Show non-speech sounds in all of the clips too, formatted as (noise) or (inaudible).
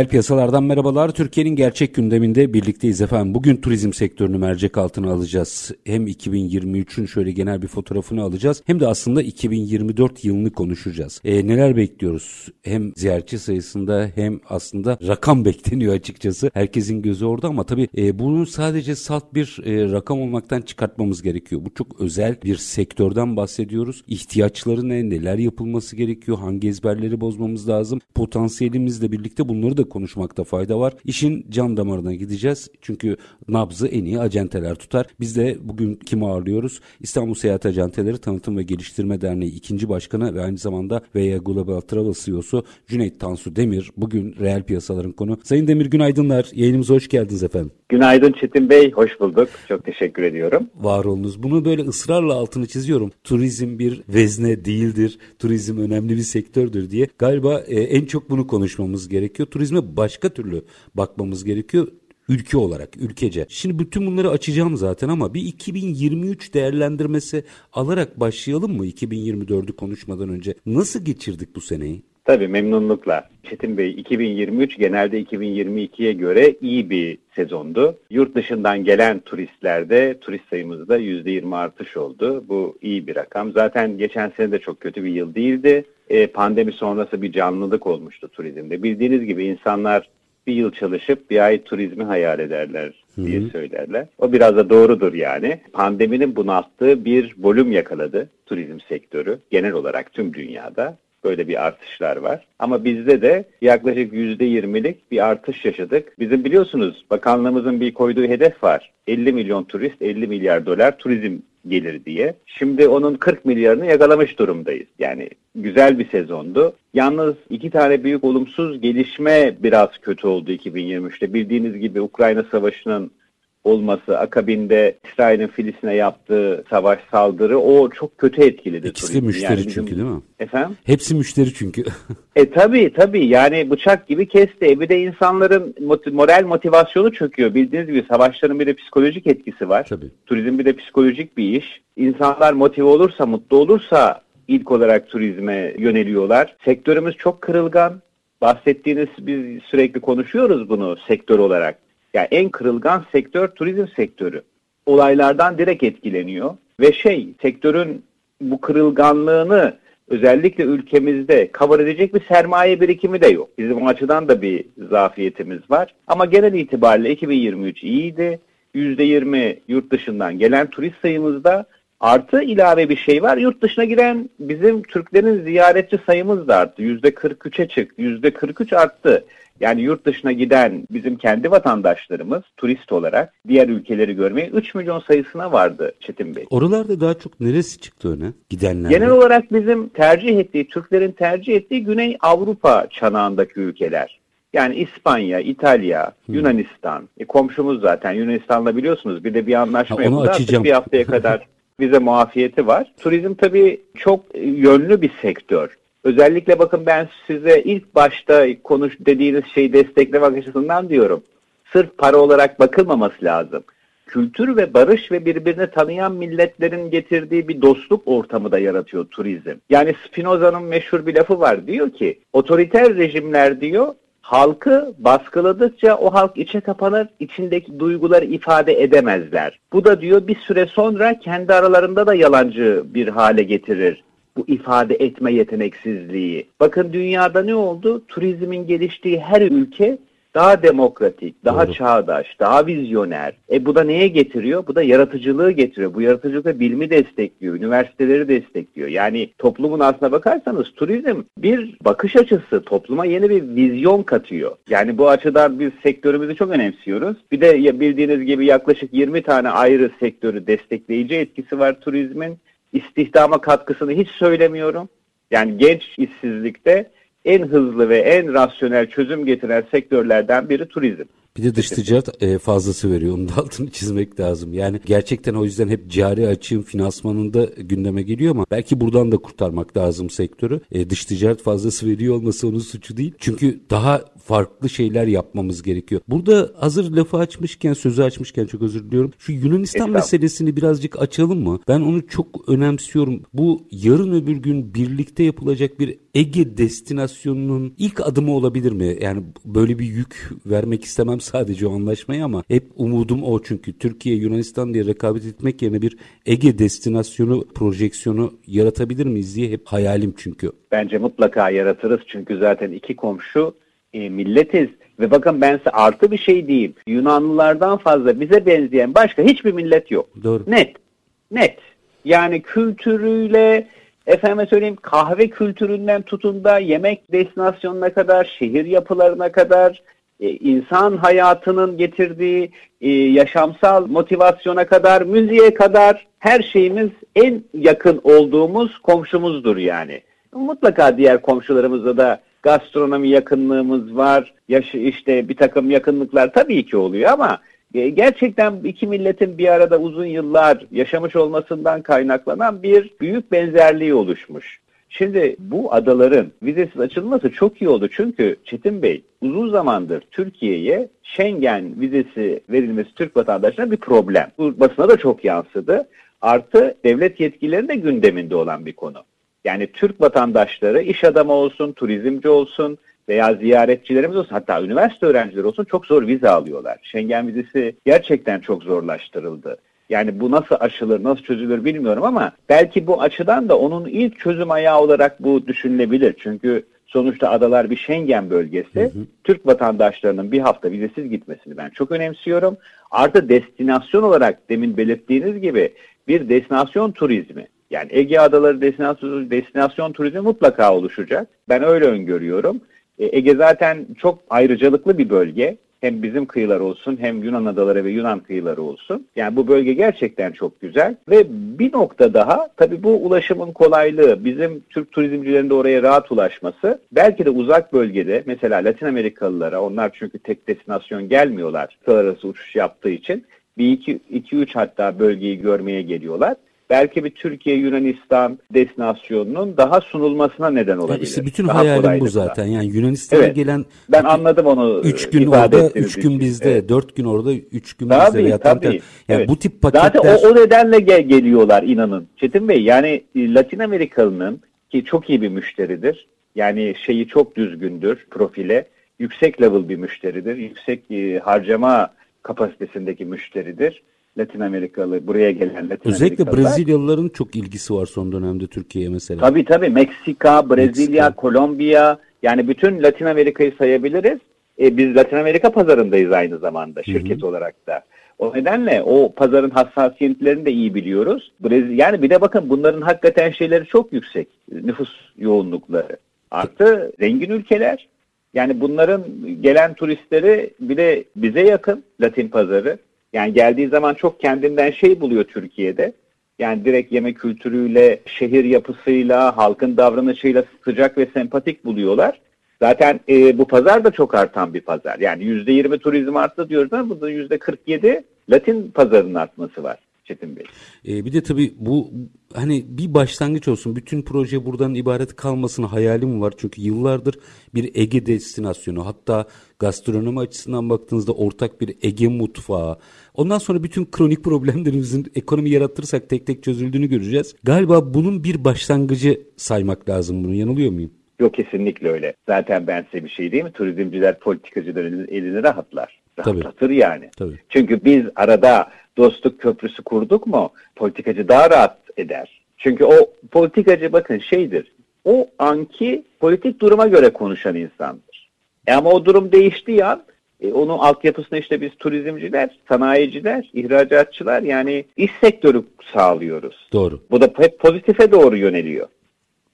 Reel piyasalardan merhabalar. Türkiye'nin gerçek gündeminde birlikteyiz efendim. Bugün turizm sektörünü mercek altına alacağız. Hem 2023'ün şöyle genel bir fotoğrafını alacağız. Hem de aslında 2024 yılını konuşacağız. E, neler bekliyoruz? Hem ziyaretçi sayısında hem aslında rakam (laughs) bekleniyor açıkçası. Herkesin gözü orada ama tabii e, bunun sadece salt bir e, rakam olmaktan çıkartmamız gerekiyor. Bu çok özel bir sektörden bahsediyoruz. İhtiyaçları ne? Neler yapılması gerekiyor? Hangi ezberleri bozmamız lazım? Potansiyelimizle birlikte bunları da konuşmakta fayda var. İşin can damarına gideceğiz. Çünkü nabzı en iyi acenteler tutar. Biz de bugün kimi ağırlıyoruz? İstanbul Seyahat Acenteleri Tanıtım ve Geliştirme Derneği ikinci başkanı ve aynı zamanda VEA Global Travel CEO'su Cüneyt Tansu Demir. Bugün reel piyasaların konu. Sayın Demir günaydınlar. Yayınımıza hoş geldiniz efendim. Günaydın Çetin Bey, hoş bulduk. Çok teşekkür ediyorum. Var olunuz. Bunu böyle ısrarla altını çiziyorum. Turizm bir vezne değildir. Turizm önemli bir sektördür diye. Galiba e, en çok bunu konuşmamız gerekiyor. Turizme başka türlü bakmamız gerekiyor ülke olarak, ülkece. Şimdi bütün bunları açacağım zaten ama bir 2023 değerlendirmesi alarak başlayalım mı 2024'ü konuşmadan önce? Nasıl geçirdik bu seneyi? Tabii memnunlukla. Çetin Bey 2023 genelde 2022'ye göre iyi bir sezondu. Yurt dışından gelen turistlerde turist sayımızda %20 artış oldu. Bu iyi bir rakam. Zaten geçen sene de çok kötü bir yıl değildi. E, pandemi sonrası bir canlılık olmuştu turizmde. Bildiğiniz gibi insanlar bir yıl çalışıp bir ay turizmi hayal ederler diye Hı-hı. söylerler. O biraz da doğrudur yani. Pandeminin bunalttığı bir volüm yakaladı turizm sektörü genel olarak tüm dünyada böyle bir artışlar var. Ama bizde de yaklaşık %20'lik bir artış yaşadık. Bizim biliyorsunuz bakanlığımızın bir koyduğu hedef var. 50 milyon turist, 50 milyar dolar turizm gelir diye. Şimdi onun 40 milyarını yakalamış durumdayız. Yani güzel bir sezondu. Yalnız iki tane büyük olumsuz gelişme biraz kötü oldu 2023'te. Bildiğiniz gibi Ukrayna Savaşı'nın olması, akabinde İsrail'in Filistin'e yaptığı savaş saldırı o çok kötü etkiledi. İkisi de müşteri yani çünkü değil mi? Efendim? Hepsi müşteri çünkü. (laughs) e tabi tabi yani bıçak gibi kesti. E bir de insanların moral motivasyonu çöküyor. Bildiğiniz gibi savaşların bir de psikolojik etkisi var. Tabii. Turizm bir de psikolojik bir iş. İnsanlar motive olursa, mutlu olursa ilk olarak turizme yöneliyorlar. Sektörümüz çok kırılgan. Bahsettiğiniz biz sürekli konuşuyoruz bunu sektör olarak yani en kırılgan sektör turizm sektörü. Olaylardan direkt etkileniyor ve şey sektörün bu kırılganlığını özellikle ülkemizde cover edecek bir sermaye birikimi de yok. Bizim o açıdan da bir zafiyetimiz var. Ama genel itibariyle 2023 iyiydi. %20 yurt dışından gelen turist sayımızda artı ilave bir şey var. Yurt dışına giren bizim Türklerin ziyaretçi sayımız da arttı. %43'e çıktı. %43 arttı. Yani yurt dışına giden bizim kendi vatandaşlarımız turist olarak diğer ülkeleri görmeye 3 milyon sayısına vardı Çetin Bey. Oralarda daha çok neresi çıktı öne gidenler? Genel olarak bizim tercih ettiği, Türklerin tercih ettiği Güney Avrupa çanağındaki ülkeler. Yani İspanya, İtalya, hmm. Yunanistan. E, komşumuz zaten Yunanistan'la biliyorsunuz bir de bir anlaşma ha, yapıldı. Bir haftaya kadar (laughs) vize muafiyeti var. Turizm tabii çok yönlü bir sektör. Özellikle bakın ben size ilk başta konuş dediğiniz şeyi desteklemek açısından diyorum. Sırf para olarak bakılmaması lazım. Kültür ve barış ve birbirini tanıyan milletlerin getirdiği bir dostluk ortamı da yaratıyor turizm. Yani Spinoza'nın meşhur bir lafı var. Diyor ki otoriter rejimler diyor halkı baskıladıkça o halk içe kapanır, içindeki duyguları ifade edemezler. Bu da diyor bir süre sonra kendi aralarında da yalancı bir hale getirir bu ifade etme yeteneksizliği. Bakın dünyada ne oldu? Turizmin geliştiği her ülke daha demokratik, daha Doğru. çağdaş, daha vizyoner. E bu da neye getiriyor? Bu da yaratıcılığı getiriyor. Bu yaratıcılık da bilimi destekliyor, üniversiteleri destekliyor. Yani toplumun aslına bakarsanız turizm bir bakış açısı, topluma yeni bir vizyon katıyor. Yani bu açıdan biz sektörümüzü çok önemsiyoruz. Bir de bildiğiniz gibi yaklaşık 20 tane ayrı sektörü destekleyici etkisi var turizmin. İstihdama katkısını hiç söylemiyorum. Yani genç işsizlikte en hızlı ve en rasyonel çözüm getiren sektörlerden biri turizm. Bir de dış ticaret e, fazlası veriyor. Onun da altını (laughs) çizmek lazım. Yani gerçekten o yüzden hep cari açığın finansmanında gündeme geliyor ama belki buradan da kurtarmak lazım sektörü. E, dış ticaret fazlası veriyor olması onun suçu değil. Çünkü daha farklı şeyler yapmamız gerekiyor. Burada hazır lafı açmışken, sözü açmışken çok özür diliyorum. Şu Yunanistan meselesini birazcık açalım mı? Ben onu çok önemsiyorum. Bu yarın öbür gün birlikte yapılacak bir Ege destinasyonunun ilk adımı olabilir mi? Yani böyle bir yük vermek istemem sadece o anlaşmayı ama hep umudum o çünkü Türkiye Yunanistan diye rekabet etmek yerine bir Ege destinasyonu projeksiyonu yaratabilir miyiz diye hep hayalim çünkü. Bence mutlaka yaratırız çünkü zaten iki komşu e, milletiz. Ve bakın ben size artı bir şey diyeyim. Yunanlılardan fazla bize benzeyen başka hiçbir millet yok. Doğru. Net. Net. Yani kültürüyle, efendim söyleyeyim kahve kültüründen tutun da yemek destinasyonuna kadar, şehir yapılarına kadar, insan hayatının getirdiği e, yaşamsal motivasyona kadar, müziğe kadar her şeyimiz en yakın olduğumuz komşumuzdur yani. Mutlaka diğer komşularımızda da gastronomi yakınlığımız var. Yaş işte bir takım yakınlıklar tabii ki oluyor ama e, gerçekten iki milletin bir arada uzun yıllar yaşamış olmasından kaynaklanan bir büyük benzerliği oluşmuş. Şimdi bu adaların vizesiz açılması çok iyi oldu. Çünkü Çetin Bey uzun zamandır Türkiye'ye Schengen vizesi verilmesi Türk vatandaşlarına bir problem. Bu basına da çok yansıdı. Artı devlet yetkililerinin de gündeminde olan bir konu. Yani Türk vatandaşları iş adamı olsun, turizmci olsun veya ziyaretçilerimiz olsun hatta üniversite öğrencileri olsun çok zor vize alıyorlar. Schengen vizesi gerçekten çok zorlaştırıldı. Yani bu nasıl aşılır, nasıl çözülür bilmiyorum ama belki bu açıdan da onun ilk çözüm ayağı olarak bu düşünülebilir. Çünkü sonuçta adalar bir Schengen bölgesi. Hı hı. Türk vatandaşlarının bir hafta vizesiz gitmesini ben çok önemsiyorum. Artı destinasyon olarak demin belirttiğiniz gibi bir destinasyon turizmi. Yani Ege Adaları destinasyon, destinasyon turizmi mutlaka oluşacak. Ben öyle öngörüyorum. E, Ege zaten çok ayrıcalıklı bir bölge. Hem bizim kıyılar olsun hem Yunan adaları ve Yunan kıyıları olsun. Yani bu bölge gerçekten çok güzel. Ve bir nokta daha tabii bu ulaşımın kolaylığı, bizim Türk turizmcilerinin de oraya rahat ulaşması. Belki de uzak bölgede mesela Latin Amerikalılara, onlar çünkü tek destinasyon gelmiyorlar. arası uçuş yaptığı için. Bir iki, iki üç hatta bölgeyi görmeye geliyorlar belki bir Türkiye-Yunanistan destinasyonunun daha sunulmasına neden olabilir. Yani işte bütün daha hayalim bu zaten. Yani Yunanistan'a evet, gelen ben anladım onu. 3 gün orada, 3 gün bizde, evet. 4 gün orada, 3 gün tabii, bizde. Ya, tabii. Yani evet. bu tip paketler... Zaten o, o nedenle gel geliyorlar inanın. Çetin Bey yani e, Latin Amerikalı'nın ki çok iyi bir müşteridir. Yani şeyi çok düzgündür profile. Yüksek level bir müşteridir. Yüksek e, harcama kapasitesindeki müşteridir. Latin Amerikalı, buraya gelen Latin Özellikle Brezilyalıların çok ilgisi var son dönemde Türkiye'ye mesela. Tabii tabii. Meksika, Brezilya, Meksika. Kolombiya yani bütün Latin Amerika'yı sayabiliriz. E, biz Latin Amerika pazarındayız aynı zamanda şirket Hı-hı. olarak da. O nedenle o pazarın hassasiyetlerini de iyi biliyoruz. Brezilya, yani bir de bakın bunların hakikaten şeyleri çok yüksek. Nüfus yoğunlukları. Artı zengin ülkeler. Yani bunların gelen turistleri bir de bize yakın Latin pazarı. Yani geldiği zaman çok kendinden şey buluyor Türkiye'de. Yani direkt yeme kültürüyle, şehir yapısıyla, halkın davranışıyla sıcak ve sempatik buluyorlar. Zaten e, bu pazar da çok artan bir pazar. Yani yüzde yirmi turizm arttı diyoruz ama burada yüzde kırk yedi Latin pazarının artması var. Çetin Bey. E, bir de tabii bu hani bir başlangıç olsun. Bütün proje buradan ibaret kalmasın hayalim var. Çünkü yıllardır bir Ege destinasyonu hatta gastronomi açısından baktığınızda ortak bir Ege mutfağı. Ondan sonra bütün kronik problemlerimizin ekonomi yaratırsak tek tek çözüldüğünü göreceğiz. Galiba bunun bir başlangıcı saymak lazım bunu. Yanılıyor muyum? Yok kesinlikle öyle. Zaten ben size bir şey değil mi? Turizmciler politikacıların elini rahatlar. Rahatlatır Tabii. yani. Tabii. Çünkü biz arada dostluk köprüsü kurduk mu politikacı daha rahat eder. Çünkü o politikacı bakın şeydir. O anki politik duruma göre konuşan insandır. E ama o durum değiştiği an E, onun altyapısına işte biz turizmciler, sanayiciler, ihracatçılar yani iş sektörü sağlıyoruz. Doğru. Bu da hep pozitife doğru yöneliyor.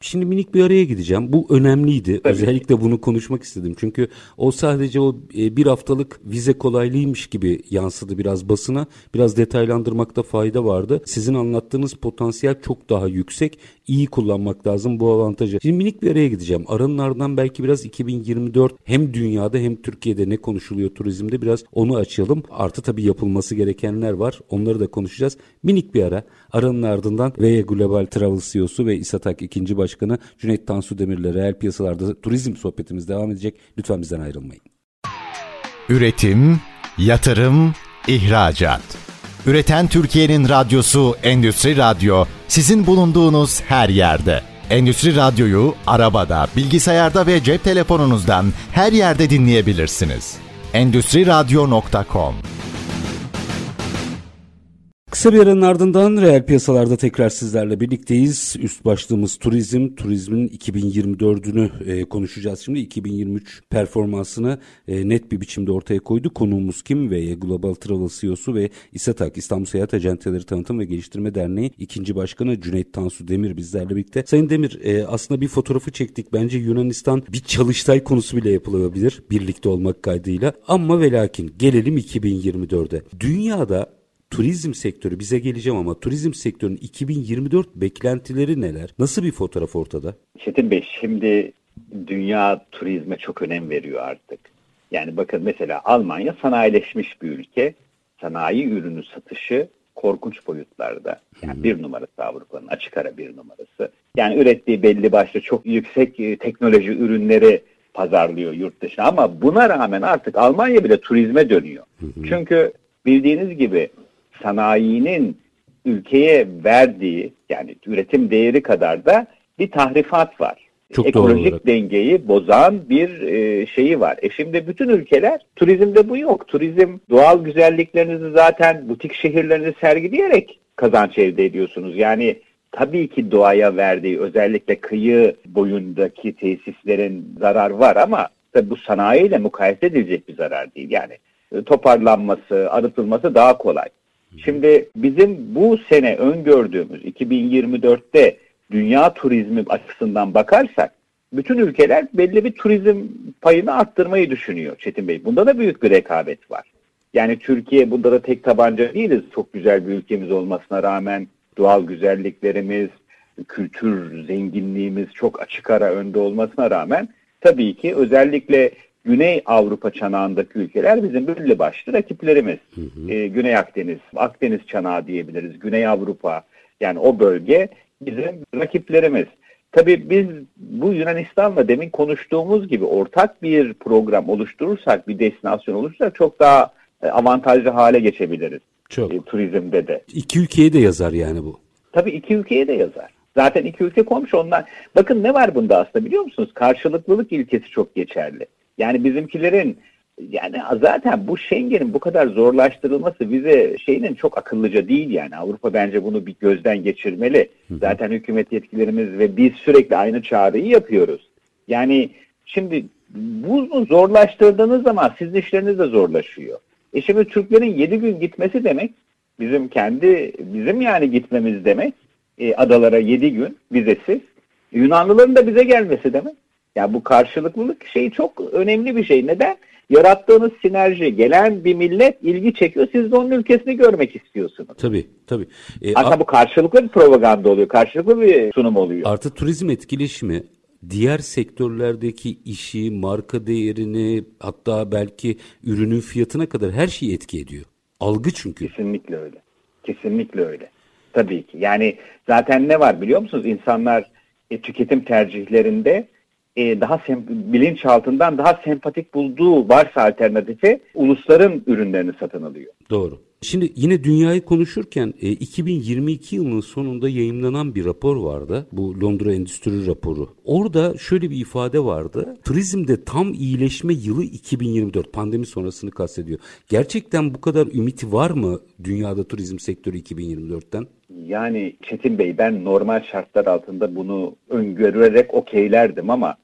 Şimdi minik bir araya gideceğim. Bu önemliydi. Tabii. Özellikle bunu konuşmak istedim. Çünkü o sadece o e, bir haftalık vize kolaylıymış gibi yansıdı biraz basına. Biraz detaylandırmakta fayda vardı. Sizin anlattığınız potansiyel çok daha yüksek. İyi kullanmak lazım bu avantajı. Şimdi minik bir araya gideceğim. Aranın ardından belki biraz 2024 hem dünyada hem Türkiye'de ne konuşuluyor turizmde biraz onu açalım. Artı tabii yapılması gerekenler var. Onları da konuşacağız. Minik bir ara. Aranın ardından VE Global Travel CEO'su ve İSATAK ikinci Başkanı Cüneyt Tansu Demir'le reel piyasalarda turizm sohbetimiz devam edecek. Lütfen bizden ayrılmayın. Üretim, yatırım, ihracat. Üreten Türkiye'nin radyosu Endüstri Radyo sizin bulunduğunuz her yerde. Endüstri Radyo'yu arabada, bilgisayarda ve cep telefonunuzdan her yerde dinleyebilirsiniz. Endüstri Radyo.com Kısa bir aranın ardından reel piyasalarda tekrar sizlerle birlikteyiz. Üst başlığımız turizm. Turizmin 2024'ünü e, konuşacağız şimdi. 2023 performansını e, net bir biçimde ortaya koydu. Konuğumuz kim? Ve Global Travel CEO'su ve İSATAK İstanbul Seyahat Acenteleri Tanıtım ve Geliştirme Derneği ikinci başkanı Cüneyt Tansu Demir bizlerle birlikte. Sayın Demir e, aslında bir fotoğrafı çektik. Bence Yunanistan bir çalıştay konusu bile yapılabilir birlikte olmak kaydıyla. Ama ve lakin gelelim 2024'e. Dünyada turizm sektörü bize geleceğim ama turizm sektörünün 2024 beklentileri neler? Nasıl bir fotoğraf ortada? Çetin Bey şimdi dünya turizme çok önem veriyor artık. Yani bakın mesela Almanya sanayileşmiş bir ülke. Sanayi ürünü satışı korkunç boyutlarda. Yani bir numarası Avrupa'nın açık ara bir numarası. Yani ürettiği belli başlı çok yüksek e, teknoloji ürünleri pazarlıyor yurt dışına ama buna rağmen artık Almanya bile turizme dönüyor. Çünkü bildiğiniz gibi sanayinin ülkeye verdiği yani üretim değeri kadar da bir tahrifat var. Çok Ekolojik dengeyi bozan bir e, şeyi var. E şimdi bütün ülkeler turizmde bu yok. Turizm doğal güzelliklerinizi zaten butik şehirlerinizi sergileyerek kazanç elde ediyorsunuz. Yani tabii ki doğaya verdiği özellikle kıyı boyundaki tesislerin zarar var ama tabii bu sanayiyle mukayese edilecek bir zarar değil. Yani e, toparlanması, arıtılması daha kolay. Şimdi bizim bu sene öngördüğümüz 2024'te dünya turizmi açısından bakarsak bütün ülkeler belli bir turizm payını arttırmayı düşünüyor Çetin Bey. Bunda da büyük bir rekabet var. Yani Türkiye bunda da tek tabanca değiliz. Çok güzel bir ülkemiz olmasına rağmen doğal güzelliklerimiz, kültür zenginliğimiz çok açık ara önde olmasına rağmen tabii ki özellikle Güney Avrupa çanağındaki ülkeler bizim belli başlı rakiplerimiz. Hı hı. Ee, Güney Akdeniz, Akdeniz çanağı diyebiliriz. Güney Avrupa yani o bölge bizim rakiplerimiz. Tabii biz bu Yunanistan'la demin konuştuğumuz gibi ortak bir program oluşturursak, bir destinasyon oluşturursak çok daha e, avantajlı hale geçebiliriz. Çok. E, turizmde de. İki ülkeye de yazar yani bu. Tabii iki ülkeye de yazar. Zaten iki ülke komşu ondan. Bakın ne var bunda aslında biliyor musunuz? Karşılıklılık ilkesi çok geçerli. Yani bizimkilerin yani zaten bu Schengen'in bu kadar zorlaştırılması bize şeyinin çok akıllıca değil yani. Avrupa bence bunu bir gözden geçirmeli. Zaten hükümet yetkilerimiz ve biz sürekli aynı çağrıyı yapıyoruz. Yani şimdi bunu zorlaştırdığınız zaman sizin işleriniz de zorlaşıyor. E şimdi Türklerin 7 gün gitmesi demek bizim kendi bizim yani gitmemiz demek e, adalara 7 gün vizesiz. Yunanlıların da bize gelmesi demek. Yani bu karşılıklılık şeyi çok önemli bir şey. Neden? Yarattığınız sinerji, gelen bir millet ilgi çekiyor. Siz de onun ülkesini görmek istiyorsunuz. Tabii, tabii. Ee, Aslında bu karşılıklı bir propaganda oluyor. Karşılıklı bir sunum oluyor. Artı turizm etkileşimi diğer sektörlerdeki işi, marka değerini, hatta belki ürünün fiyatına kadar her şeyi etki ediyor. Algı çünkü. Kesinlikle öyle. Kesinlikle öyle. Tabii ki. Yani zaten ne var biliyor musunuz? İnsanlar e, tüketim tercihlerinde e, daha bilinçaltından daha sempatik bulduğu varsa alternatifi ulusların ürünlerini satın alıyor. Doğru. Şimdi yine dünyayı konuşurken e, 2022 yılının sonunda yayınlanan bir rapor vardı. Bu Londra Endüstri raporu. Orada şöyle bir ifade vardı. Turizmde tam iyileşme yılı 2024. Pandemi sonrasını kastediyor. Gerçekten bu kadar ümiti var mı dünyada turizm sektörü 2024'ten? Yani Çetin Bey ben normal şartlar altında bunu öngörerek okeylerdim ama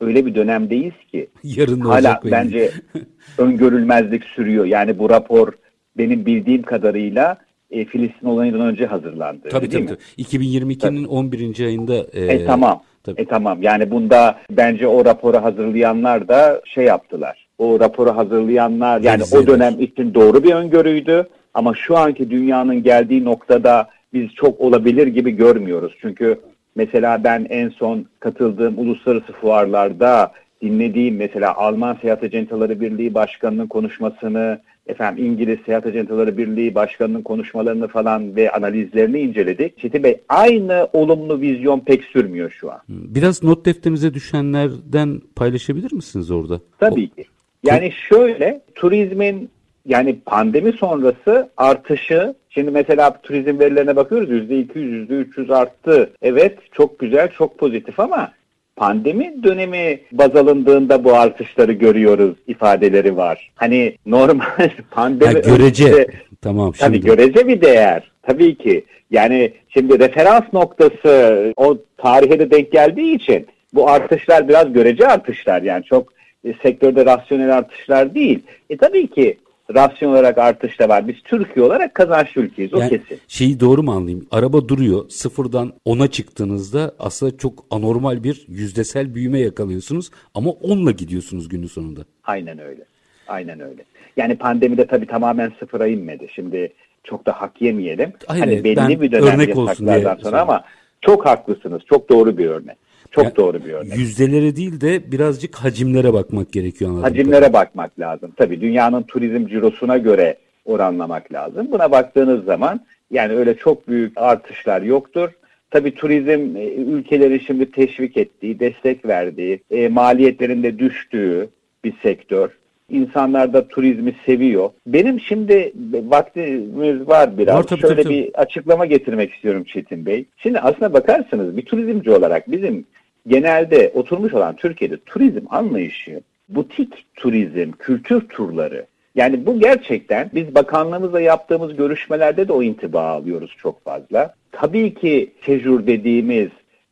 öyle bir dönemdeyiz ki Yarın hala bence (laughs) öngörülmezlik sürüyor. Yani bu rapor benim bildiğim kadarıyla e, Filistin olayından önce hazırlandı. Tabii tabii. tabii. 2022'nin 11. ayında. E, e tamam. Tabii. E tamam. Yani bunda bence o raporu hazırlayanlar da şey yaptılar. O raporu hazırlayanlar yani Benziler. o dönem için doğru bir öngörüydü. Ama şu anki dünyanın geldiği noktada biz çok olabilir gibi görmüyoruz. Çünkü mesela ben en son katıldığım uluslararası fuarlarda dinlediğim mesela Alman Seyahat Ajantaları Birliği Başkanı'nın konuşmasını, efendim İngiliz Seyahat Ajantaları Birliği Başkanı'nın konuşmalarını falan ve analizlerini inceledik. Çetin Bey aynı olumlu vizyon pek sürmüyor şu an. Biraz not defterinize düşenlerden paylaşabilir misiniz orada? Tabii ki. Yani şöyle turizmin yani pandemi sonrası artışı şimdi mesela turizm verilerine bakıyoruz %200 %300 arttı. Evet çok güzel çok pozitif ama pandemi dönemi baz alındığında bu artışları görüyoruz ifadeleri var. Hani normal (laughs) pandemi ha, görece önce, tamam şimdi. Tabii görece bir değer. Tabii ki. Yani şimdi referans noktası o tarihe de denk geldiği için bu artışlar biraz görece artışlar yani çok e, sektörde rasyonel artışlar değil. E tabii ki rasyon olarak artış da var. Biz Türkiye olarak kazançlı ülkeyiz. O yani kesin. Şeyi doğru mu anlayayım? Araba duruyor. Sıfırdan ona çıktığınızda aslında çok anormal bir yüzdesel büyüme yakalıyorsunuz. Ama onunla gidiyorsunuz günün sonunda. Aynen öyle. Aynen öyle. Yani pandemide tabii tamamen sıfıra inmedi. Şimdi çok da hak yemeyelim. Aynen, hani belli bir dönem yasaklardan sonra ama çok haklısınız. Çok doğru bir örnek. Çok yani, doğru bir örnek. Yüzdelere değil de birazcık hacimlere bakmak gerekiyor. Hacimlere tabii. bakmak lazım. Tabii dünyanın turizm cirosuna göre oranlamak lazım. Buna baktığınız zaman yani öyle çok büyük artışlar yoktur. Tabii turizm e, ülkeleri şimdi teşvik ettiği, destek verdiği, e, maliyetlerinde düştüğü bir sektör. İnsanlar da turizmi seviyor. Benim şimdi vaktimiz var biraz. Var, tabii, Şöyle tabii, bir açıklama getirmek istiyorum Çetin Bey. Şimdi aslına bakarsanız bir turizmci olarak bizim genelde oturmuş olan Türkiye'de turizm anlayışı butik turizm, kültür turları. Yani bu gerçekten biz bakanlığımızla yaptığımız görüşmelerde de o intiba alıyoruz çok fazla. Tabii ki sejur dediğimiz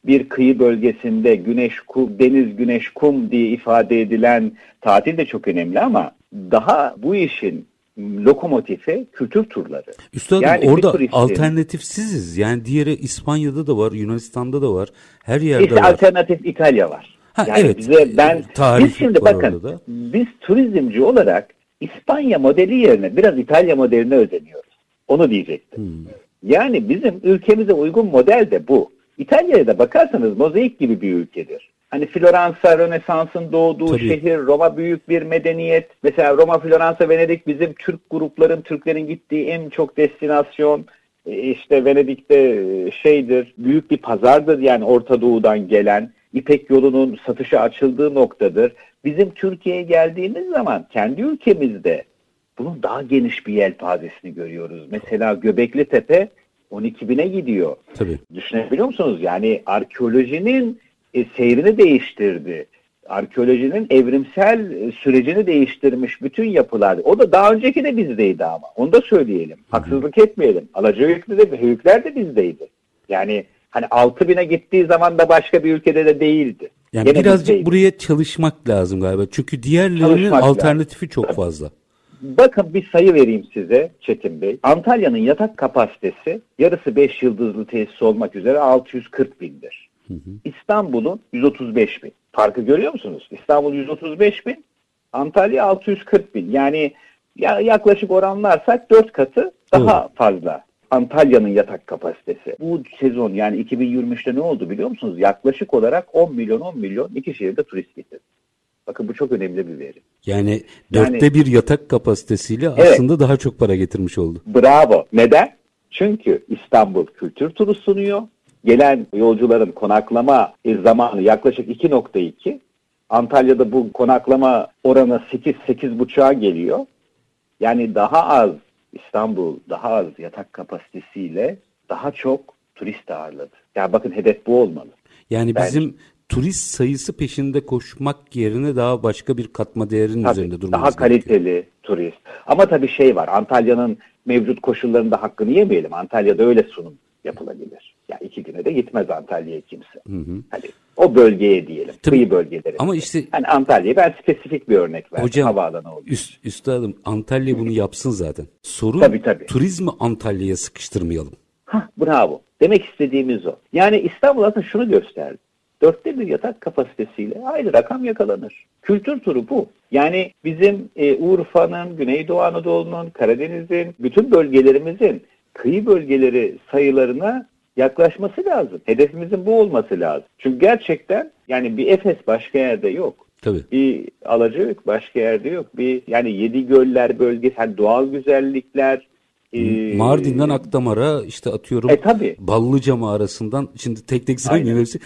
bir kıyı bölgesinde güneş kum, deniz güneş kum diye ifade edilen tatil de çok önemli ama daha bu işin lokomotifi kültür turları. Üstadım yani orada turistin, alternatifsiziz. Yani diğeri İspanya'da da var, Yunanistan'da da var. Her yerde işte var. alternatif İtalya var. Ha, yani evet. Bize ben Tarih biz şimdi bakın biz turizmci olarak İspanya modeli yerine biraz İtalya modeline özeniyoruz. Onu diyecektim. Hmm. Yani bizim ülkemize uygun model de bu. İtalya'ya da bakarsanız mozaik gibi bir ülkedir. Hani Floransa Rönesans'ın doğduğu Tabii. şehir, Roma büyük bir medeniyet. Mesela Roma, Floransa, Venedik bizim Türk grupların, Türklerin gittiği en çok destinasyon. E, işte Venedik'te e, şeydir, büyük bir pazardır yani Orta Doğu'dan gelen. İpek yolunun satışa açıldığı noktadır. Bizim Türkiye'ye geldiğimiz zaman kendi ülkemizde bunun daha geniş bir yelpazesini görüyoruz. Mesela Göbekli Tepe 12 bine gidiyor. Tabii. Düşünebiliyor musunuz? Yani arkeolojinin e, seyrini değiştirdi. Arkeolojinin evrimsel e, sürecini değiştirmiş bütün yapılar. O da daha önceki de bizdeydi ama. Onu da söyleyelim. Haksızlık etmeyelim. Alacaklı de Höyükler de bizdeydi. Yani hani 6 bine gittiği zaman da başka bir ülkede de değildi. Yani Gene birazcık bizdeydi. buraya çalışmak lazım galiba. Çünkü diğerlerinin çalışmak alternatifi lazım. çok fazla. Bakın bir sayı vereyim size Çetin Bey. Antalya'nın yatak kapasitesi yarısı 5 yıldızlı tesis olmak üzere 640 bindir. İstanbul'un 135 bin. Farkı görüyor musunuz? İstanbul 135 bin, Antalya 640 bin. Yani ya yaklaşık oranlarsak 4 katı daha hı. fazla. Antalya'nın yatak kapasitesi. Bu sezon yani 2023'te ne oldu biliyor musunuz? Yaklaşık olarak 10 milyon 10 milyon iki şehirde turist getirdi. Bakın bu çok önemli bir veri. Yani dörtte yani, bir yatak kapasitesiyle evet, aslında daha çok para getirmiş oldu. Bravo. Neden? Çünkü İstanbul kültür turu sunuyor. Gelen yolcuların konaklama zamanı yaklaşık 2.2. Antalya'da bu konaklama oranı 8-8.5'a geliyor. Yani daha az İstanbul daha az yatak kapasitesiyle daha çok turist ağırladı. Ya yani bakın hedef bu olmalı. Yani Bence. bizim turist sayısı peşinde koşmak yerine daha başka bir katma değerin tabii, üzerinde durmamız Daha kaliteli gerekiyor. turist. Ama tabii şey var Antalya'nın mevcut koşullarında hakkını yemeyelim. Antalya'da öyle sunum yapılabilir. Ya iki güne de gitmez Antalya'ya kimse. Hı hı. Hani o bölgeye diyelim. Tabii, kıyı bölgeleri. Ama işte hani Antalya'ya ben spesifik bir örnek verdim. Hocam, havaalanı oldu. Üst, üstadım Antalya bunu yapsın zaten. Sorun tabii, tabii. turizmi Antalya'ya sıkıştırmayalım. Hah bravo. Demek istediğimiz o. Yani İstanbul aslında şunu gösterdi. Dörtte bir yatak kapasitesiyle aynı rakam yakalanır. Kültür turu bu. Yani bizim e, Urfa'nın, Güneydoğu Anadolu'nun, Karadeniz'in, bütün bölgelerimizin kıyı bölgeleri sayılarına yaklaşması lazım. Hedefimizin bu olması lazım. Çünkü gerçekten yani bir Efes başka yerde yok. Tabii. Bir Alacık başka yerde yok. Bir yani Yedi Göller bölgesi, yani doğal güzellikler, ee, Mardin'den Akdamar'a işte atıyorum e, tabii. Ballıca mağarasından şimdi tek tek saymıyorum hepsi.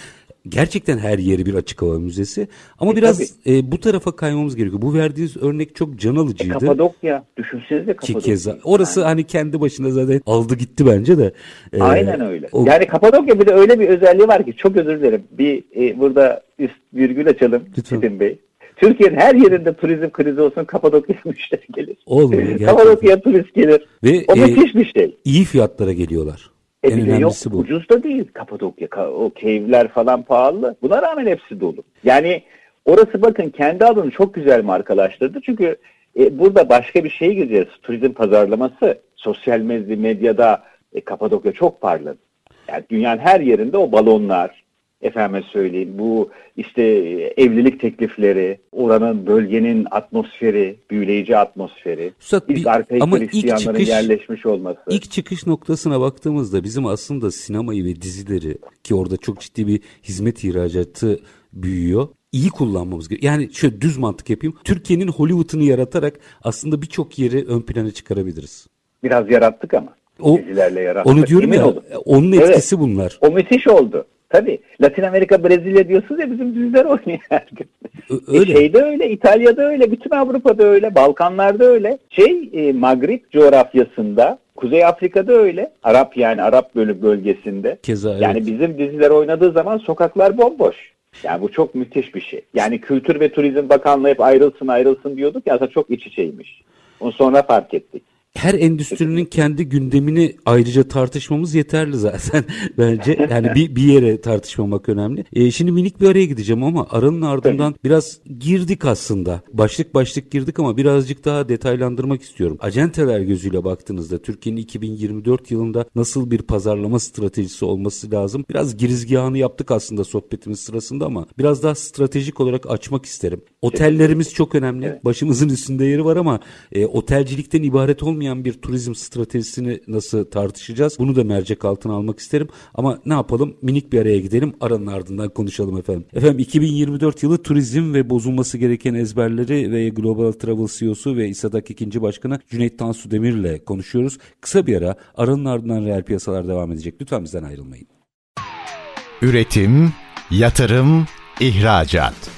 Gerçekten her yeri bir açık hava müzesi. Ama e, biraz e, bu tarafa kaymamız gerekiyor. Bu verdiğiniz örnek çok can alıcıydı. E, Kapadokya. Düşünsenize Kapadokya. Ki keza. Orası yani. hani kendi başına zaten aldı gitti bence de. E, Aynen öyle. O... Yani Kapadokya bir de öyle bir özelliği var ki çok özür dilerim. Bir e, burada üst virgül açalım Lütfen. Bey. Türkiye'nin her yerinde turizm krizi olsun Kapadokya'ya (laughs) müşteri gelir. Olmuyor. Kapadokya'ya turist gelir. Ve, o e, müthiş bir şey. İyi fiyatlara geliyorlar. E en önemlisi yok, bu. Ucuz da değil Kapadokya. O keyifler falan pahalı. Buna rağmen hepsi dolu. Yani orası bakın kendi adını çok güzel markalaştırdı. Çünkü e, burada başka bir şeye gireceğiz. Turizm pazarlaması sosyal medyada e, Kapadokya çok parladı. Yani dünyanın her yerinde o balonlar, efendime söyleyeyim bu işte evlilik teklifleri, oranın bölgenin atmosferi, büyüleyici atmosferi, Üstad, ilk bir, ama ilk çıkış, yerleşmiş olması. İlk çıkış noktasına baktığımızda bizim aslında sinemayı ve dizileri ki orada çok ciddi bir hizmet ihracatı büyüyor iyi kullanmamız gerekiyor. Yani şöyle düz mantık yapayım. Türkiye'nin Hollywood'unu yaratarak aslında birçok yeri ön plana çıkarabiliriz. Biraz yarattık ama. O, yarattık. Onu diyorum ya. Olun. Onun etkisi evet, bunlar. O müthiş oldu. Tabii. Latin Amerika, Brezilya diyorsunuz ya bizim diziler oynuyor her gün. E, öyle. E şeyde öyle, İtalya'da öyle, bütün Avrupa'da öyle, Balkanlar'da öyle. Şey, e, Magrib coğrafyasında, Kuzey Afrika'da öyle. Arap yani Arap bölü bölgesinde. Keza, evet. Yani bizim diziler oynadığı zaman sokaklar bomboş. Yani bu çok müthiş bir şey. Yani Kültür ve Turizm Bakanlığı hep ayrılsın ayrılsın diyorduk ya aslında çok iç içeymiş. Onu sonra fark ettik her endüstrinin kendi gündemini ayrıca tartışmamız yeterli zaten (laughs) bence. Yani bir, bir yere tartışmamak önemli. E, şimdi minik bir araya gideceğim ama aranın ardından biraz girdik aslında. Başlık başlık girdik ama birazcık daha detaylandırmak istiyorum. Acenteler gözüyle baktığınızda Türkiye'nin 2024 yılında nasıl bir pazarlama stratejisi olması lazım? Biraz girizgahını yaptık aslında sohbetimiz sırasında ama biraz daha stratejik olarak açmak isterim. Otellerimiz çok önemli. Başımızın üstünde yeri var ama e, otelcilikten ibaret olmayan olmayan bir turizm stratejisini nasıl tartışacağız? Bunu da mercek altına almak isterim. Ama ne yapalım? Minik bir araya gidelim. Aranın ardından konuşalım efendim. Efendim 2024 yılı turizm ve bozulması gereken ezberleri ve Global Travel CEO'su ve İSADAK ikinci başkanı Cüneyt Tansu Demir ile konuşuyoruz. Kısa bir ara aranın ardından reel piyasalar devam edecek. Lütfen bizden ayrılmayın. Üretim, yatırım, ihracat.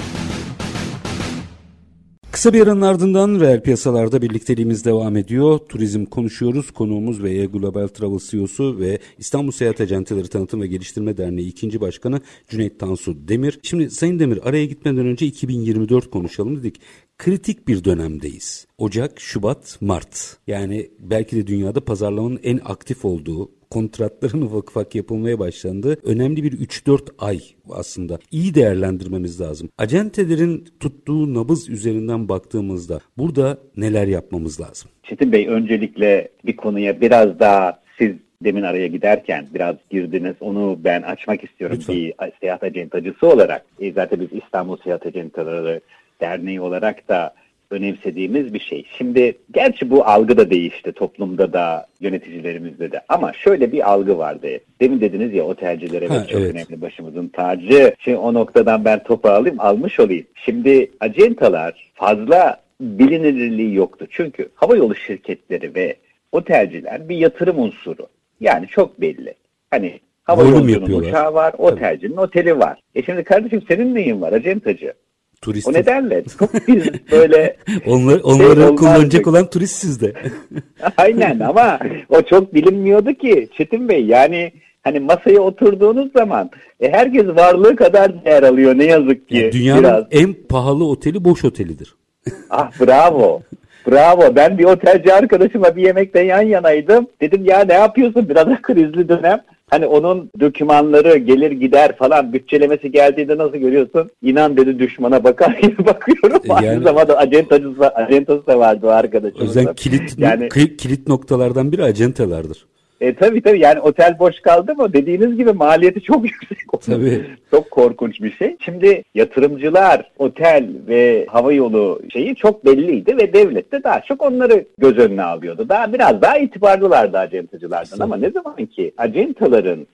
Kısa bir aranın ardından reel piyasalarda birlikteliğimiz devam ediyor. Turizm konuşuyoruz. Konuğumuz VE Global Travel CEO'su ve İstanbul Seyahat Acenteleri Tanıtım ve Geliştirme Derneği ikinci başkanı Cüneyt Tansu Demir. Şimdi Sayın Demir araya gitmeden önce 2024 konuşalım dedik kritik bir dönemdeyiz. Ocak, Şubat, Mart. Yani belki de dünyada pazarlamanın en aktif olduğu, kontratların (laughs) ufak ufak yapılmaya başlandı. Önemli bir 3-4 ay aslında. İyi değerlendirmemiz lazım. Acentelerin tuttuğu nabız üzerinden baktığımızda burada neler yapmamız lazım? Çetin Bey öncelikle bir konuya biraz daha siz demin araya giderken biraz girdiniz. Onu ben açmak istiyorum Lütfen. bir seyahat acentacısı olarak. E zaten biz İstanbul Seyahat Acentaları Derneği olarak da önemsediğimiz bir şey. Şimdi gerçi bu algı da değişti toplumda da yöneticilerimizde de ama şöyle bir algı vardı. Demin dediniz ya otelcilere ha, çok evet. önemli başımızın tacı. Şimdi o noktadan ben topu alayım almış olayım. Şimdi acentalar fazla bilinirliği yoktu. Çünkü havayolu şirketleri ve otelciler bir yatırım unsuru. Yani çok belli. Hani hava yolcunun uçağı var, otelcinin Tabii. oteli var. E şimdi kardeşim senin neyin var acentacı? Turist. O nedenle (laughs) çok biz böyle Onlar, şey onları şey kullanacak olan turist sizde. (laughs) Aynen ama o çok bilinmiyordu ki Çetin Bey yani Hani masaya oturduğunuz zaman e, herkes varlığı kadar değer alıyor ne yazık ki. Yani dünyanın biraz. en pahalı oteli boş otelidir. (laughs) Ah bravo. Bravo. Ben bir otelci arkadaşıma bir yemekte yan yanaydım. Dedim ya ne yapıyorsun? Biraz da krizli dönem. Hani onun dokümanları gelir gider falan bütçelemesi geldiğinde nasıl görüyorsun? İnan dedi düşmana bakar gibi (laughs) bakıyorum. Yani- Aynı zamanda acentacısı, acentası da vardı o arkadaşımızın. Özel kilit Yani kilit noktalardan biri acentelerdir. E, tabii tabii yani otel boş kaldı mı dediğiniz gibi maliyeti çok (laughs) yüksek. Tabii. Çok korkunç bir şey. Şimdi yatırımcılar, otel ve hava yolu şeyi çok belliydi ve devlet de daha çok onları göz önüne alıyordu. Daha biraz daha itibarlılardı acentacılardan ama ne zaman ki acentaların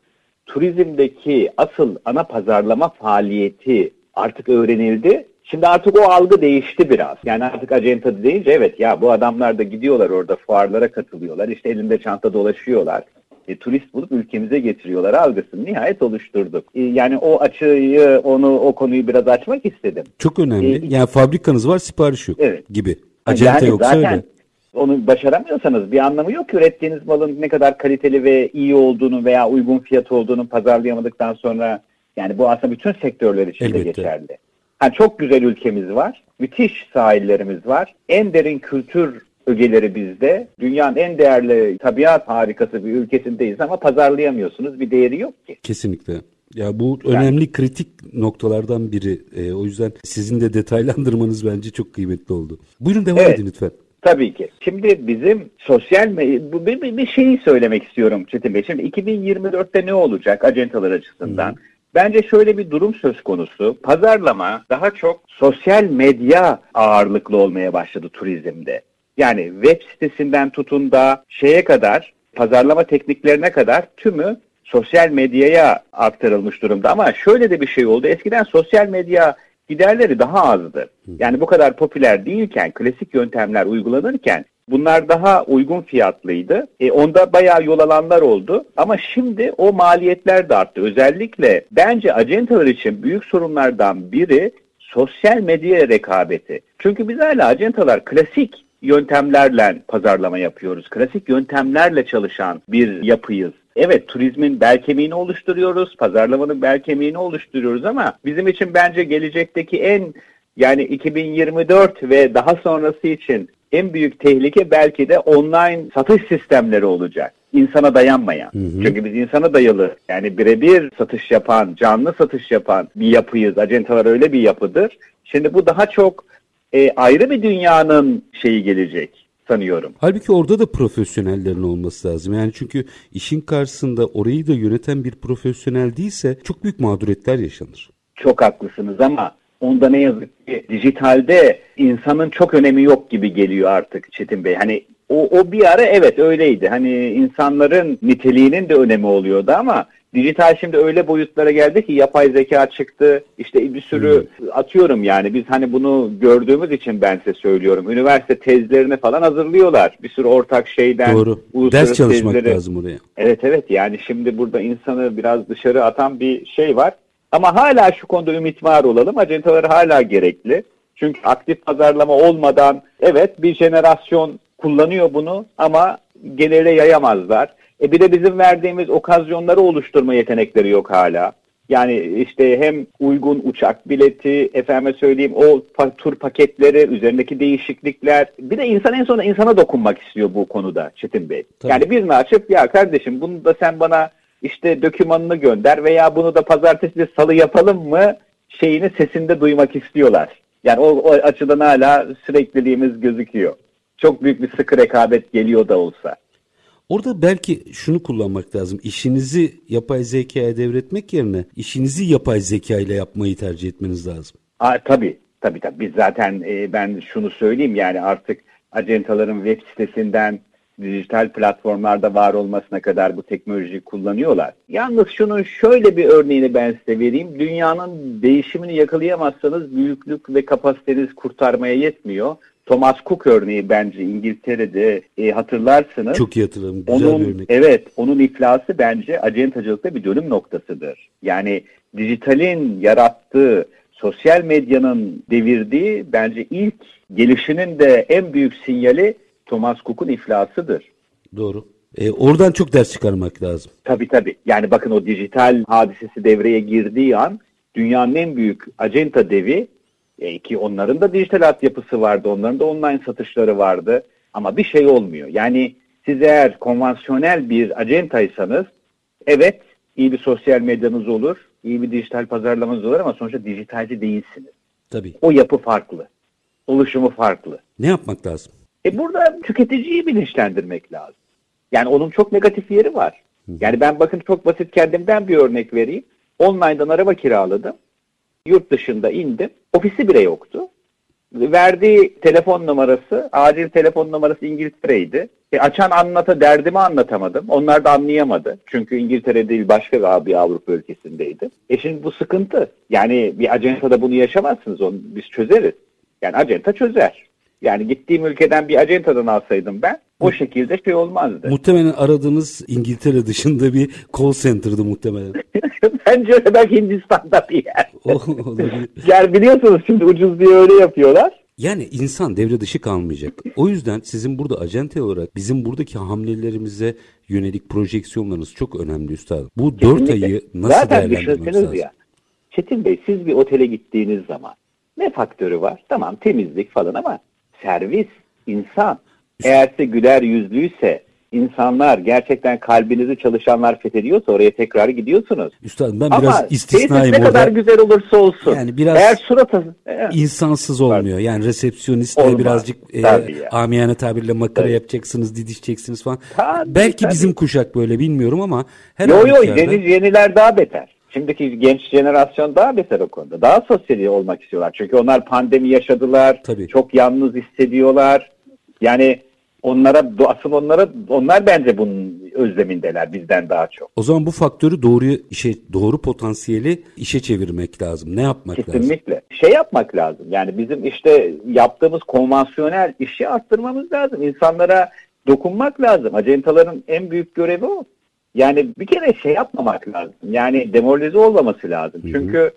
turizmdeki asıl ana pazarlama faaliyeti artık öğrenildi. Şimdi artık o algı değişti biraz. Yani artık acenta deyince evet ya bu adamlar da gidiyorlar orada fuarlara katılıyorlar. İşte elinde çanta dolaşıyorlar. E, turist bulup ülkemize getiriyorlar algısını nihayet oluşturduk. E, yani o açıyı, onu o konuyu biraz açmak istedim. Çok önemli. E, yani fabrikanız var, sipariş yok Evet. gibi. Acente Yani yoksa zaten öyle. onu başaramıyorsanız bir anlamı yok ürettiğiniz malın ne kadar kaliteli ve iyi olduğunu veya uygun fiyat olduğunu pazarlayamadıktan sonra yani bu aslında bütün sektörler için de Elbette. geçerli. Ha, çok güzel ülkemiz var. Müthiş sahillerimiz var. En derin kültür ögeleri bizde. Dünyanın en değerli tabiat harikası bir ülkesindeyiz ama pazarlayamıyorsunuz. Bir değeri yok ki. Kesinlikle. Ya bu önemli kritik noktalardan biri. E, o yüzden sizin de detaylandırmanız bence çok kıymetli oldu. Buyurun devam Evet. edin lütfen. Tabii ki. Şimdi bizim sosyal bu bir, bir, şeyi söylemek istiyorum Çetin Bey. Şimdi 2024'te ne olacak acentalar açısından? Bence şöyle bir durum söz konusu. Pazarlama daha çok sosyal medya ağırlıklı olmaya başladı turizmde. Yani web sitesinden tutun da şeye kadar pazarlama tekniklerine kadar tümü sosyal medyaya aktarılmış durumda. Ama şöyle de bir şey oldu. Eskiden sosyal medya giderleri daha azdı. Yani bu kadar popüler değilken, klasik yöntemler uygulanırken bunlar daha uygun fiyatlıydı. E, onda bayağı yol alanlar oldu. Ama şimdi o maliyetler de arttı. Özellikle bence acentalar için büyük sorunlardan biri sosyal medya rekabeti. Çünkü biz hala acentalar klasik yöntemlerle pazarlama yapıyoruz. Klasik yöntemlerle çalışan bir yapıyız. Evet turizmin bel kemiğini oluşturuyoruz, pazarlamanın bel kemiğini oluşturuyoruz ama bizim için bence gelecekteki en yani 2024 ve daha sonrası için en büyük tehlike belki de online satış sistemleri olacak. İnsana dayanmayan. Çünkü biz insana dayalı yani birebir satış yapan, canlı satış yapan bir yapıyız. Acentalar öyle bir yapıdır. Şimdi bu daha çok e, ayrı bir dünyanın şeyi gelecek sanıyorum. Halbuki orada da profesyonellerin olması lazım. Yani çünkü işin karşısında orayı da yöneten bir profesyonel değilse çok büyük mağduriyetler yaşanır. Çok haklısınız ama onda ne yazık ki dijitalde insanın çok önemi yok gibi geliyor artık Çetin Bey. Hani o, o bir ara evet öyleydi. Hani insanların niteliğinin de önemi oluyordu ama dijital şimdi öyle boyutlara geldi ki yapay zeka çıktı. İşte bir sürü atıyorum yani biz hani bunu gördüğümüz için ben size söylüyorum. Üniversite tezlerini falan hazırlıyorlar. Bir sürü ortak şeyden. Doğru. Ders çalışmak tezleri- lazım oraya. Evet evet yani şimdi burada insanı biraz dışarı atan bir şey var. Ama hala şu konuda ümit var olalım. Acentalar hala gerekli. Çünkü aktif pazarlama olmadan evet bir jenerasyon kullanıyor bunu ama genele yayamazlar. E bir de bizim verdiğimiz okazyonları oluşturma yetenekleri yok hala. Yani işte hem uygun uçak bileti, efendime söyleyeyim o tur paketleri, üzerindeki değişiklikler. Bir de insan en sonunda insana dokunmak istiyor bu konuda Çetin Bey. Tabii. Yani birini açıp ya kardeşim bunu da sen bana işte dokümanını gönder veya bunu da pazartesi de salı yapalım mı şeyini sesinde duymak istiyorlar. Yani o, o açıdan hala sürekliliğimiz gözüküyor. Çok büyük bir sıkı rekabet geliyor da olsa. Orada belki şunu kullanmak lazım. İşinizi yapay zekaya devretmek yerine işinizi yapay zeka ile yapmayı tercih etmeniz lazım. Aa, tabii tabii tabii. Biz zaten e, ben şunu söyleyeyim yani artık acentaların web sitesinden dijital platformlarda var olmasına kadar bu teknolojiyi kullanıyorlar. Yalnız şunun şöyle bir örneğini ben size vereyim. Dünyanın değişimini yakalayamazsanız büyüklük ve kapasiteniz kurtarmaya yetmiyor. Thomas Cook örneği bence İngiltere'de e, hatırlarsınız. Çok iyi hatırladım. Güzel Onun, bir örnek. Evet, onun iflası bence acentacılıkta bir dönüm noktasıdır. Yani dijitalin yarattığı, sosyal medyanın devirdiği bence ilk gelişinin de en büyük sinyali Thomas Cook'un iflasıdır. Doğru. E, oradan çok ders çıkarmak lazım. Tabii tabii. Yani bakın o dijital hadisesi devreye girdiği an dünyanın en büyük acenta devi e, ki onların da dijital altyapısı vardı, onların da online satışları vardı ama bir şey olmuyor. Yani siz eğer konvansiyonel bir acentaysanız evet iyi bir sosyal medyanız olur, iyi bir dijital pazarlamanız olur ama sonuçta dijitalci değilsiniz. Tabii. O yapı farklı. Oluşumu farklı. Ne yapmak lazım? E burada tüketiciyi bilinçlendirmek lazım. Yani onun çok negatif yeri var. Yani ben bakın çok basit kendimden bir örnek vereyim. Online'dan araba kiraladım. Yurt dışında indim. Ofisi bile yoktu. Verdiği telefon numarası, acil telefon numarası İngiltere'ydi. E açan anlata derdimi anlatamadım. Onlar da anlayamadı. Çünkü İngiltere değil başka bir Avrupa ülkesindeydi. E şimdi bu sıkıntı. Yani bir acentada bunu yaşamazsınız. Onu biz çözeriz. Yani acenta çözer. Yani gittiğim ülkeden bir acentadan alsaydım ben o şekilde şey olmazdı. Muhtemelen aradığınız İngiltere dışında bir call center'dı muhtemelen. (laughs) Bence belki Hindistan'da bir yer. (laughs) Yani biliyorsunuz şimdi ucuz diye öyle yapıyorlar. Yani insan devre dışı kalmayacak. O yüzden sizin burada acente olarak bizim buradaki hamlelerimize yönelik projeksiyonlarınız çok önemli üstadım. Bu dört Kesinlikle. ayı nasıl Zaten değerlendirmemiz lazım? ya. Çetin Bey siz bir otele gittiğiniz zaman ne faktörü var? Tamam temizlik falan ama servis, insan. Eğer size güler yüzlüyse, insanlar gerçekten kalbinizi çalışanlar fethediyorsa oraya tekrar gidiyorsunuz. Üstadım ben Ama biraz istisnayım ne kadar orada. güzel olursa olsun. Yani biraz- Eğer suratı... İnsansız olmuyor. Yani resepsiyonist Olmaz. birazcık e, Tabii ya. amiyane tabirle makara Tabii. yapacaksınız, didişeceksiniz falan. Tabii, Belki tabii. bizim kuşak böyle bilmiyorum ama her Yo yo halükarda- yeni, yeniler daha beter. Şimdiki genç jenerasyon daha beter o konuda. Daha sosyal olmak istiyorlar. Çünkü onlar pandemi yaşadılar. Tabii. Çok yalnız hissediyorlar. Yani onlara asıl onlara onlar bence bunun özlemindeler bizden daha çok. O zaman bu faktörü doğru işe doğru potansiyeli işe çevirmek lazım. Ne yapmak lazım? Kesinlikle. Şey yapmak lazım. Yani bizim işte yaptığımız konvansiyonel işi arttırmamız lazım. İnsanlara dokunmak lazım. Acentaların en büyük görevi o. Yani bir kere şey yapmamak lazım. Yani demoralize olmaması lazım. Çünkü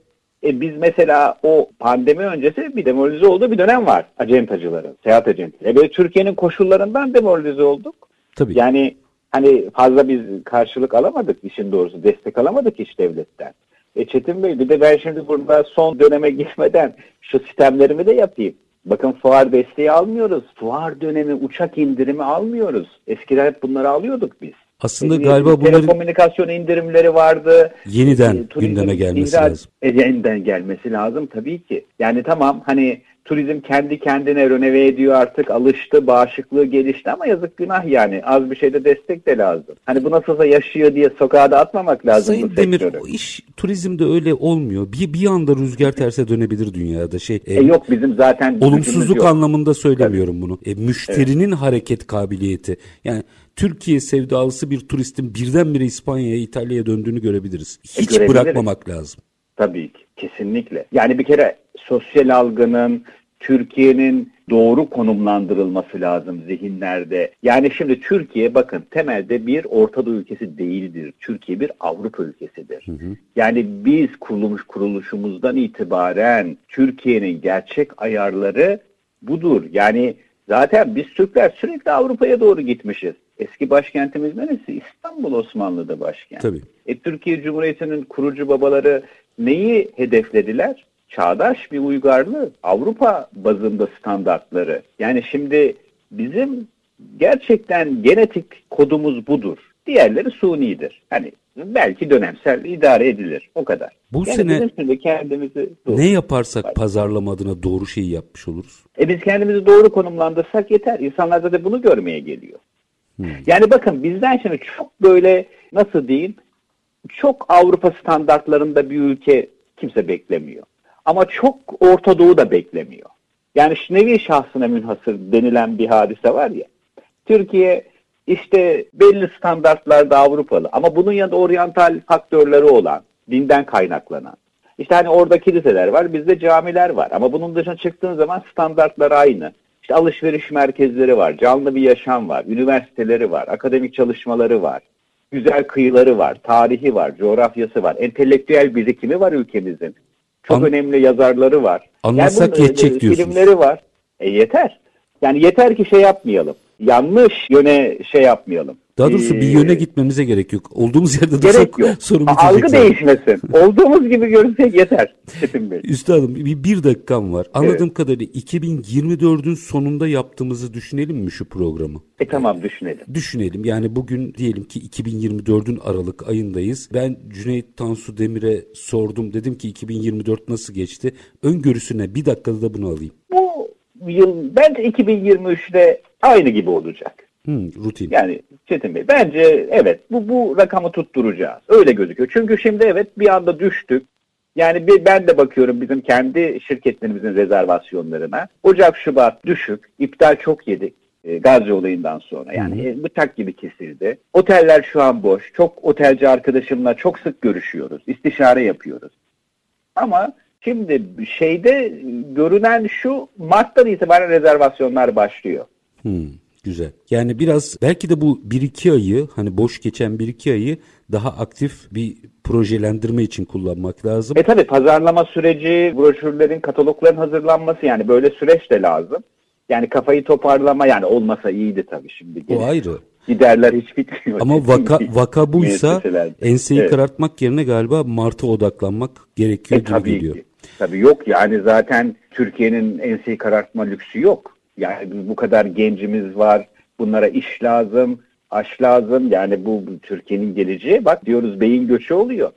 e, biz mesela o pandemi öncesi bir demoralize olduğu bir dönem var acentacıların, seyahat acentleri. E, böyle Türkiye'nin koşullarından demoralize olduk. Tabii. Yani hani fazla biz karşılık alamadık işin doğrusu. Destek alamadık iş devletten. E Çetin Bey bir de ben şimdi burada son döneme girmeden şu sistemlerimi de yapayım. Bakın fuar desteği almıyoruz. Fuar dönemi uçak indirimi almıyoruz. Eskiden hep bunları alıyorduk biz. Aslında E, galiba bunların Telekomünikasyon indirimleri vardı. yeniden E, turizm, gündeme gelmesi ihraç- lazım. E, yeniden gelmesi lazım tabii ki. Yani tamam hani turizm kendi kendine röneve ediyor artık alıştı, bağışıklığı gelişti ama yazık günah yani. Az bir şeyde destek de lazım. Hani bu nasılsa yaşıyor diye sokağa da atmamak lazım Sayın bu Demir sektörü. o iş turizmde öyle olmuyor. Bir bir anda rüzgar terse dönebilir dünyada şey. e, E yok bizim zaten Olumsuzluk yok. anlamında söylemiyorum bunu. E, müşterinin hareket kabiliyeti. Yani Türkiye sevdalısı bir turistin birdenbire İspanya'ya, İtalya'ya döndüğünü görebiliriz. Hiç görebiliriz. bırakmamak lazım. Tabii ki, kesinlikle. Yani bir kere sosyal algının, Türkiye'nin doğru konumlandırılması lazım zihinlerde. Yani şimdi Türkiye bakın temelde bir Orta Doğu ülkesi değildir. Türkiye bir Avrupa ülkesidir. Yani biz kuruluş kuruluşumuzdan itibaren Türkiye'nin gerçek ayarları budur. Yani zaten biz Türkler sürekli Avrupa'ya doğru gitmişiz. Eski başkentimiz neresi? İstanbul Osmanlı'da başkent. Tabii. E, Türkiye Cumhuriyeti'nin kurucu babaları neyi hedeflediler? Çağdaş bir uygarlığı, Avrupa bazında standartları. Yani şimdi bizim gerçekten genetik kodumuz budur. Diğerleri sunidir. Hani belki dönemsel idare edilir. O kadar. Bu yani sene bizim kendimizi Ne yaparsak pazarlama adına doğru şeyi yapmış oluruz. e biz kendimizi doğru konumlandırsak yeter. İnsanlar da bunu görmeye geliyor. Yani bakın bizden şimdi çok böyle nasıl diyeyim çok Avrupa standartlarında bir ülke kimse beklemiyor. Ama çok Orta Doğu da beklemiyor. Yani şu nevi şahsına münhasır denilen bir hadise var ya. Türkiye işte belli standartlarda Avrupalı ama bunun yanında oryantal faktörleri olan, dinden kaynaklanan. İşte hani orada kiliseler var, bizde camiler var. Ama bunun dışına çıktığın zaman standartlar aynı. İşte alışveriş merkezleri var, canlı bir yaşam var, üniversiteleri var, akademik çalışmaları var, güzel kıyıları var, tarihi var, coğrafyası var, entelektüel birikimi var ülkemizin. Çok An- önemli yazarları var. Anlatsak bunun, yetecek diyorsunuz. Filmleri var. E yeter. Yani yeter ki şey yapmayalım. Yanlış yöne şey yapmayalım. Daha doğrusu bir yöne gitmemize gerek yok. Olduğumuz yerde de gerek yok. (laughs) soru Algı zaten. değişmesin. (laughs) Olduğumuz gibi görünsek yeter Çetin Bey. Üstadım bir, bir dakikam var. Anladığım evet. kadarıyla 2024'ün sonunda yaptığımızı düşünelim mi şu programı? E tamam düşünelim. Düşünelim. Yani bugün diyelim ki 2024'ün Aralık ayındayız. Ben Cüneyt Tansu Demir'e sordum. Dedim ki 2024 nasıl geçti? Öngörüsüne bir dakikada da bunu alayım. Bu yıl bence 2023'te aynı gibi olacak. Hmm, rutin. Yani Çetin Bey bence evet bu, bu rakamı tutturacağız. Öyle gözüküyor. Çünkü şimdi evet bir anda düştük. Yani bir, ben de bakıyorum bizim kendi şirketlerimizin rezervasyonlarına. Ocak, Şubat düşük. iptal çok yedik. E, Gazze olayından sonra. Yani e, bıçak gibi kesildi. Oteller şu an boş. Çok otelci arkadaşımla çok sık görüşüyoruz. İstişare yapıyoruz. Ama şimdi şeyde görünen şu Mart'tan itibaren rezervasyonlar başlıyor. Hmm. Güzel. Yani biraz belki de bu 1-2 ayı hani boş geçen 1-2 ayı daha aktif bir projelendirme için kullanmak lazım. E tabi pazarlama süreci, broşürlerin, katalogların hazırlanması yani böyle süreç de lazım. Yani kafayı toparlama yani olmasa iyiydi tabii şimdi. O ayrı. Giderler hiç bitmiyor. Ama (laughs) vaka, vaka buysa enseyi evet. karartmak yerine galiba Mart'a odaklanmak gerekiyor e, gibi tabii geliyor. Ki. Tabii yok yani zaten Türkiye'nin enseyi karartma lüksü yok. Yani bu kadar gencimiz var. Bunlara iş lazım, aş lazım. Yani bu Türkiye'nin geleceği. Bak diyoruz beyin göçü oluyor.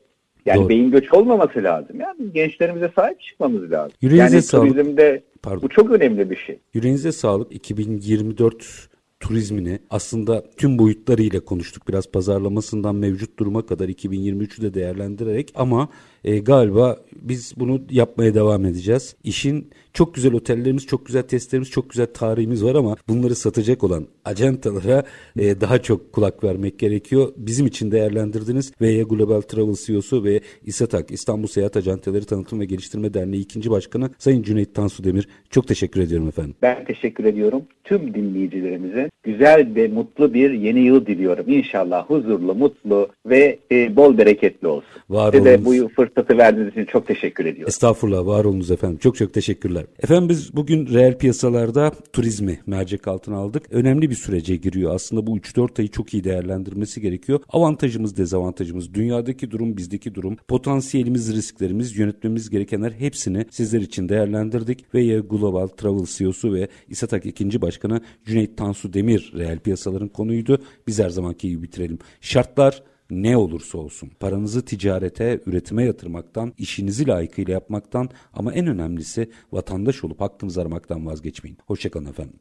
Yani Doğru. beyin göçü olmaması lazım. Yani gençlerimize sahip çıkmamız lazım. Yüreğinize yani sağlık. turizmde Pardon. bu çok önemli bir şey. Yüreğinize sağlık. 2024 turizmini aslında tüm boyutlarıyla konuştuk. Biraz pazarlamasından mevcut duruma kadar 2023'ü de değerlendirerek ama e, galiba biz bunu yapmaya devam edeceğiz. İşin çok güzel otellerimiz, çok güzel testlerimiz, çok güzel tarihimiz var ama bunları satacak olan ajantalara e, daha çok kulak vermek gerekiyor. Bizim için değerlendirdiniz. VY Global Travel CEO'su ve İSATAK İstanbul Seyahat Ajantaları Tanıtım ve Geliştirme Derneği ikinci başkanı Sayın Cüneyt Tansu Demir. Çok teşekkür ediyorum efendim. Ben teşekkür ediyorum. Tüm dinleyicilerimize güzel ve mutlu bir yeni yıl diliyorum. İnşallah huzurlu, mutlu ve e, bol bereketli olsun. Var Size de bu fırsatı verdiğiniz için çok teşekkür ediyorum. Estağfurullah, var olunuz efendim. Çok çok teşekkürler. Efendim biz bugün reel piyasalarda turizmi mercek altına aldık. Önemli bir sürece giriyor. Aslında bu 3-4 ayı çok iyi değerlendirmesi gerekiyor. Avantajımız, dezavantajımız, dünyadaki durum, bizdeki durum, potansiyelimiz, risklerimiz, yönetmemiz gerekenler hepsini sizler için değerlendirdik. Ve Global Travel CEO'su ve İSATAK ikinci başkanı Cüneyt Tansu Demir reel piyasaların konuydu. Biz her zamanki gibi bitirelim. Şartlar ne olursa olsun paranızı ticarete, üretime yatırmaktan, işinizi layıkıyla yapmaktan ama en önemlisi vatandaş olup hakkınızı aramaktan vazgeçmeyin. Hoşçakalın efendim.